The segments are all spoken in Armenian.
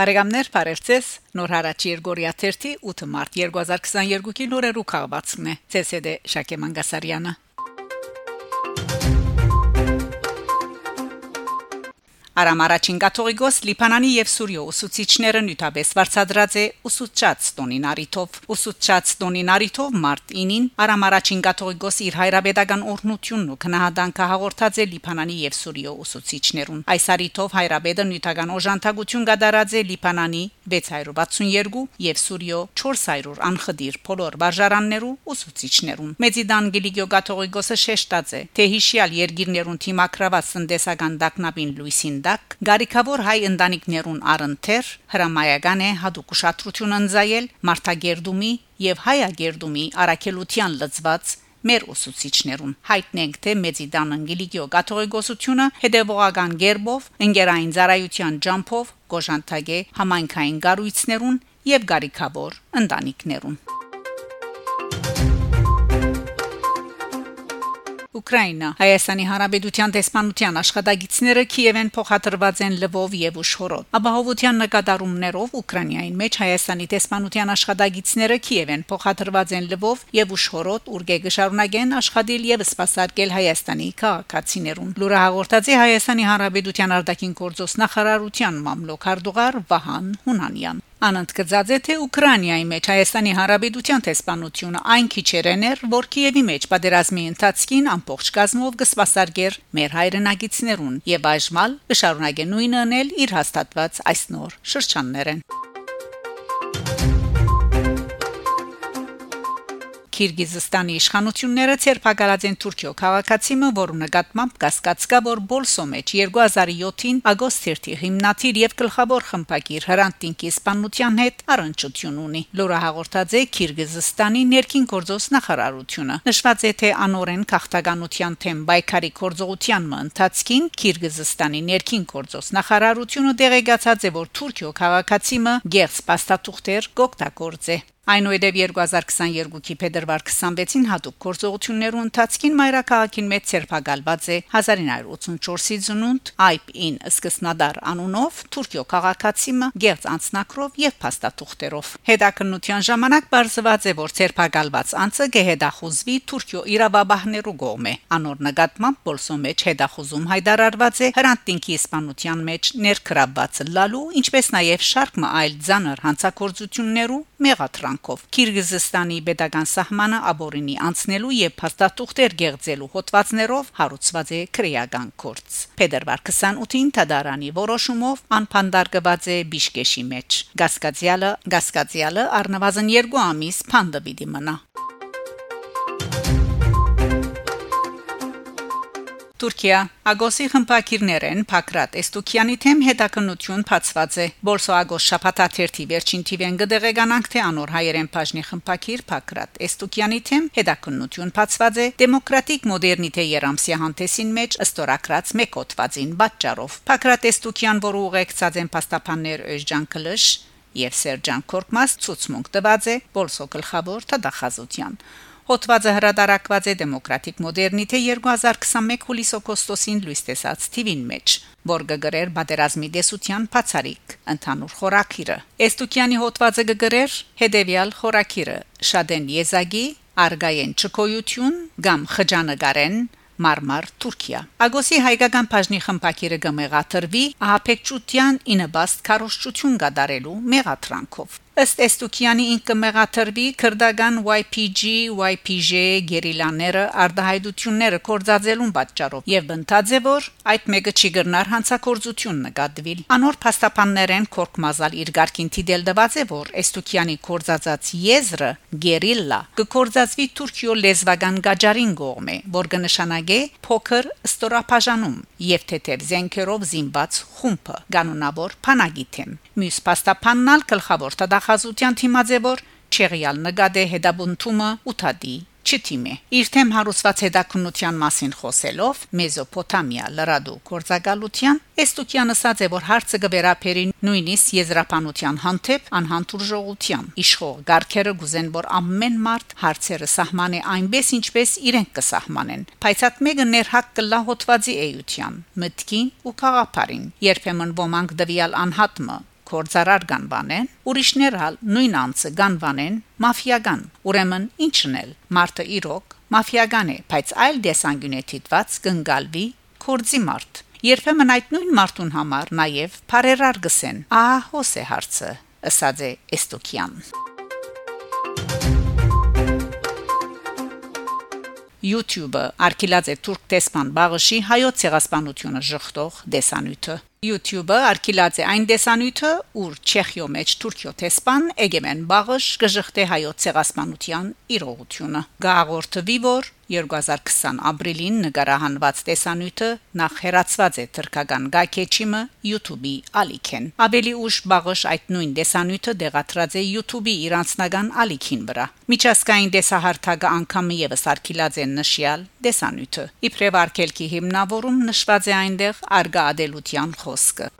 Բարեկամներ, բարևձեզ։ Նոր հարաճ Երգորիա 3 8 մարտ 2022-ի նորերու քաղվածքն է։ ՑՍԴ Շակե Մանգասարյանը։ Արամ առաջին կաթողիկոս Լիբանանի եւ Սուրիո ուսուցիչները նյութաբես վարչադրած է ուսուցած տոնին արիթով ուսուցած տոնին արիթով մարտ 9-ին Արամ առաջին կաթողիկոս իր հայրաբեդական օրհնությունն ու քնահանդանքը հաղորդած է Լիբանանի եւ Սուրիո ուսուցիչներուն այս արիթով հայրաբեդը նյութական օժանդակություն կատարած է Լիբանանի 662 եւ Սուրիո 400 անխդիր բոլոր վարժարաններու ուսուցիչներուն Մեծիդան Գիլիգիո կաթողիկոսը շեշտած է թե հիշյալ երգիրներուն թիմակրաված տնտեսական դակնաբին Լուիսին դակ գարիկավոր հայ ընտանիքներուն առընթեր հրամայական է հadoop ուշադրություն ընձայել Մարտագերդումի եւ Հայագերդումի արաքելության լծված մեր ուսուցիչներուն հայտնենք թե մեծիդան անգելիկիո կաթողիկոսությունը հետևողական ģերբով ընկերային ծառայության ջամփով գոժանտագե համայնքային գառույցներուն եւ գարիկավոր ընտանիքներուն Ուկրաինա Հայաստանի Հանրապետության դեսպանության աշխատագիտները Կիևեն փոխադրված են Լվով եւ Ուշհորոդ։ Ապահովության նկատառումներով Ուկրաինային մեջ Հայաստանի դեսպանության աշխատագիտները Կիևեն փոխադրված են Լվով եւ Ուշհորոդ, ուրգե գշարունակեն աշխատել եւ սպասարկել Հայաստանի քաղաքացիներուն։ է Հայաստանի Հանրապետության արտաքին գործոս նախարարության մամլոք Արդուղար Վահան Հունանյան։ Անընդ կծած է թե Ուկրաինայի մեջ Հայաստանի Հանրապետության տեսփանությունը այն քիչերեն էր, որ Կիևի մեջ պատերազմի ընթացքին ամբողջ գազմով կսպասարկեր մեր հայրենագիտներուն եւ այժմալ կշարունակե նույնը անել իր հաստատված այս նոր շրջաններեն։ Կիրգիզստանի իշխանությունները ցերպակալած են Թուրքիո քաղաքացիմը, որը նկատմամբ կասկածկա, որ Բոլսո մեջ 2007-ին ագոստի հիմնադիր եւ գլխավոր խմբագիր Հրանտինկի իսպանության հետ առնչություն ունի։ Լորա հաղորդած է Կիրգիզստանի ներքին գործոս նախարարությունը։ Նշված է թե անորեն քաղաքականության թեմ բայկարի գործողության մընթացքին Կիրգիզստանի ներքին գործոս նախարարությունը դեղեկացած է, որ Թուրքիո քաղաքացիմը գերս պաստատուղթեր գոկտակորձ է Այնուհետև 2022-ի փետրվար 26-ին հատուկ գործողություններու ընթացքին Մայրաքաղաքին մեծ ցերփակալված է 1984-ի ծնունդ IP-ին սկսնադար անունով Թուրքիո քաղաքացիմը գերց անցնակրով եւ փաստաթուղթերով։ Հետաքննության ժամանակ բարձված է, որ ցերփակալված անձը գեհդախուզվի Թուրքիո իրավաբահներու կողմէ։ Անոր նկատմամբ Բոլսո մեջ հետախուզում հայտարարված է Հրանտինքի իսպանության մեջ ներքրաբված լալու, ինչպես նաեւ շարք մը այլ ցաներ հանցակործություններու մեղադրանք կարգով Կիրգիզստանի pedagogan սահմանը աբորինի անցնելու եւ փաստաթուղթեր գեղձելու հոդվածներով հարուցված է քրեական կորց։ Փետրվար 28-ին Թադարանի որոշումով անփանդարգված է Բիշկեշի մեջ։ Գասկացիալը Գասկացիալը առնվազն 2 ամիս փանդը մնա։ Թուրքիա Ագոսի խմբակիրներեն Փակրատ Էստուկյանի թեմ հետաքննություն փածված է Բոլսո Ագոս շփաթաթերթի վերջին թիվեն գդեգանանք թե անոր հայերեն բաժնի խմբակիր Փակրատ Էստուկյանի թեմ հետաքննություն փածված է դեմոկրատիկ մոդեռնիտե երամսիա հանդեսին մեջ ըստորակրած մեկոտվածին պատճառով Փակրատ Էստուկյան, որը ուղեկցած են փաստաբաններ Օժջան Կլշ եւ Սերջան Կորկմաս ցուցմունք տված է Բոլսո գլխավոր թդախազության Հոդվածը հրատարակված է Դեմոկրատիկ մոդեռնիթե 2021 հուլիս օգոստոսին լույս տեսած TV-ին մեջ, որը գրեր պատերազմի դեսության բացարիք ընդհանուր խորակիրը։ Էստուկյանի հոդվածը գրեր հետևյալ խորակիրը. Շադեն Եզագի, Արգայեն Չկոյություն, Գամ Խճանագարեն, Մարմար Թուրքիա Ագոսի հայկական բաժնի խմբակիրը գմեղաթրվի ահապեկչության ինը բաստ քարոշչություն գդարելու մեղադրանքով Ըստ Էստուկյանի ինքը մեղաթրվի քրդական YPG, YPJ գերիլաները արդահայտությունները կորցածելուն պատճառով եւ է որ այդ մեկը չի գրնար հանցակործություն նկատվել։ Անոր փաստաբաններեն Կորկմազալ իր ղարքին դիդել դված է որ Էստուկյանի կորցածած եզրը գերիլա կկորցածվի Թուրքիո լեզվական գաջարին գողմե, որ կնշանակե փոքր ստորապաժանում եւ թեթև զենքերով զինված խումբը կանոնավոր փանագիթեմ։ Մյուս փաստաբաննալ գլխավոր տախազության թիմաձևոր Չեղյալ նգադե հետաբունթումը ութադի չթիմե իր թեմ հարուսված հետաքննության մասին խոսելով Մեզոպոտամիա լրադու կորցակալության Էստուկյանը ասաց է որ հարցը գվերապերի նույնիսկ եզրափանության հանդեպ անհանդուրժողության իշխող գարկերը գուզեն որ ամեն մարդ հարցերը սահմանե այնպես ինչպես իրենք կսահմանեն բայց հատ մեկը ներհակ կլա հոտվածի էյության մտքին ու խաղապարին երբեմն ոմանք դվյալ անհատմը կորցարար կանվանեն, ուրիշներ հալ նույն անձը կանվանեն մաֆիական։ Ուրեմն ինչն էլ մարդը իրոք մաֆիական է, բայց այլ դեսանգյունե դիտված կնգալվի կորձի մարդ։ Երբեմն այդ նույն մարդուն համար նաև բարերար գսեն։ Ահա հոս է հարցը, ըսած է Էստոկյան։ YouTube-ը արկելած է թուրք տեսփան բաղշի հայոց ցեղասպանությունը ժխտող դեսանյութը YouTube-ը արկելած է այն դեսանյութը, ուր Չեխիո մեջ Թուրքիո տեսփան Էգեմեն Բաղշ գժխտե հայոց ցեղասպանության իրողությունը։ Գաղորդվի որ 2020 ապրիլին նկարահանված տեսանյութը նախ հերացված է թրկական գայքեչիմը YouTube-ի ալիքեն։ Ավելի ուշ Բաղշ այդ նույն տեսանյութը դեղատրած է YouTube-ի իր անձնական ալիքին վրա։ Միջազգային տեսահարթագը անգամը եւս արկելած է նշյալ տեսանյութը։ Իբրև արկելքի հիմնավորում նշված է այնտեղ արգա ադելության խոսքը։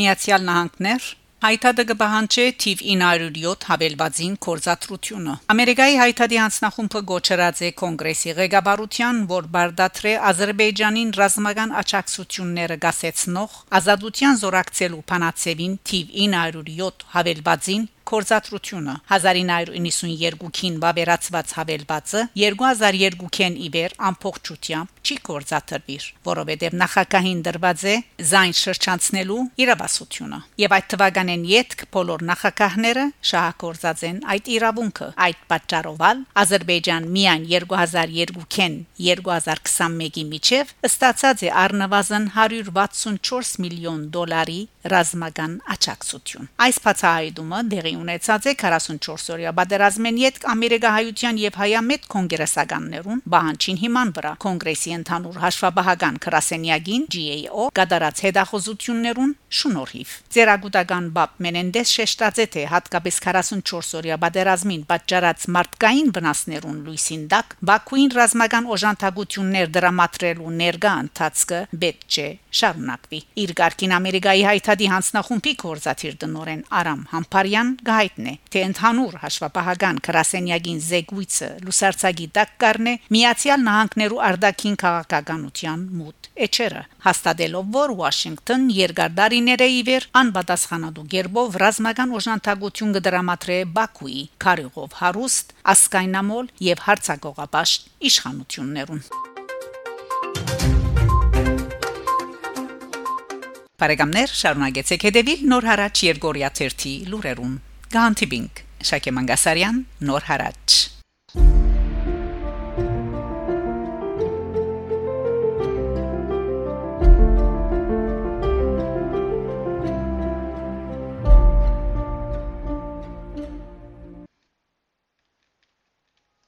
Միացյալ Նահանգներ Հայտադը կբահանջի թիվ 907 հավելվածին կորզատրությունը։ Ամերիկայի հայտադի հանձնախումբը գոչրած է կոնգրեսի ղեկավարության, որ բարդատրե Ադրբեջանին ռազմական աճակցությունները գասեցնող ազատության զորակցելու փանացեվին թիվ 907 հավելվածին կորզատրությունը 1992-ին վավերացված հավելվածը 2002-ին իբեր ամփոփչությամբ չի կորցաթրվիր, որովհետև նախակահին դրված է զայն շրջանցնելու իրավասությունը։ Եվ այդ թվականեն յետք բոլոր նախակահները շահագործած են այդ իրավունքը։ Այդ պատճառով Ադրբեջան միայն 2002-ին 2021-ի միջև ստացած է առնվազն 164 միլիոն դոլարի ռազմական աճակցություն։ Այս բացահայտումը դեղի ունեցած է 44-օրյա բادرազմեն յետք ամերիկահայության եւ հայամետ կոնգրեսականներուն բանջին հիման վրա։ Կոնգրեսի ընդհանուր հաշվաբահական քրասենյագին GAO կդարած հետախոզություններուն Շնորհիվ։ Ձերագուտական Բաբ Մենենդես շեշտած է թե հատկապես 44 օրյա բادرազմին պատճառած մարդկային վնասներուն լույսին դակ Բաքուին ռազմական օժանդակություններ դրամատրելու ներգա ընթացքը պետք չէ շարունակվի։ Իր ղարքին Ամերիկայի հայտարարի հանձնախումբի կորզաթիր դնորեն Արամ Համբարյան գահիտնե, թե ընդհանուր հաշվապահական քրասենյագին զեկույցը լուսարցագի դակ կառնե Միացյալ Նահանգներու արդակին քաղաքականության մուտ էջերը հաստատելով որ Վաշինգտոն երկար դարի երկարդարիները իվեր անպատասխանատու գերբով ռազմական օժանդակություն կդրամատրե Բաքուի քարյուղով հարուստ ասկայնամոլ եւ հարցակողապաշտ իշխանություններուն Բարեկամներ շարունակեցեք հետևել Նոր հարաճ Երգորիա 1-ի լուրերուն։ Գանտիբինգ Շակե Մանգասարյան Նոր հարաճ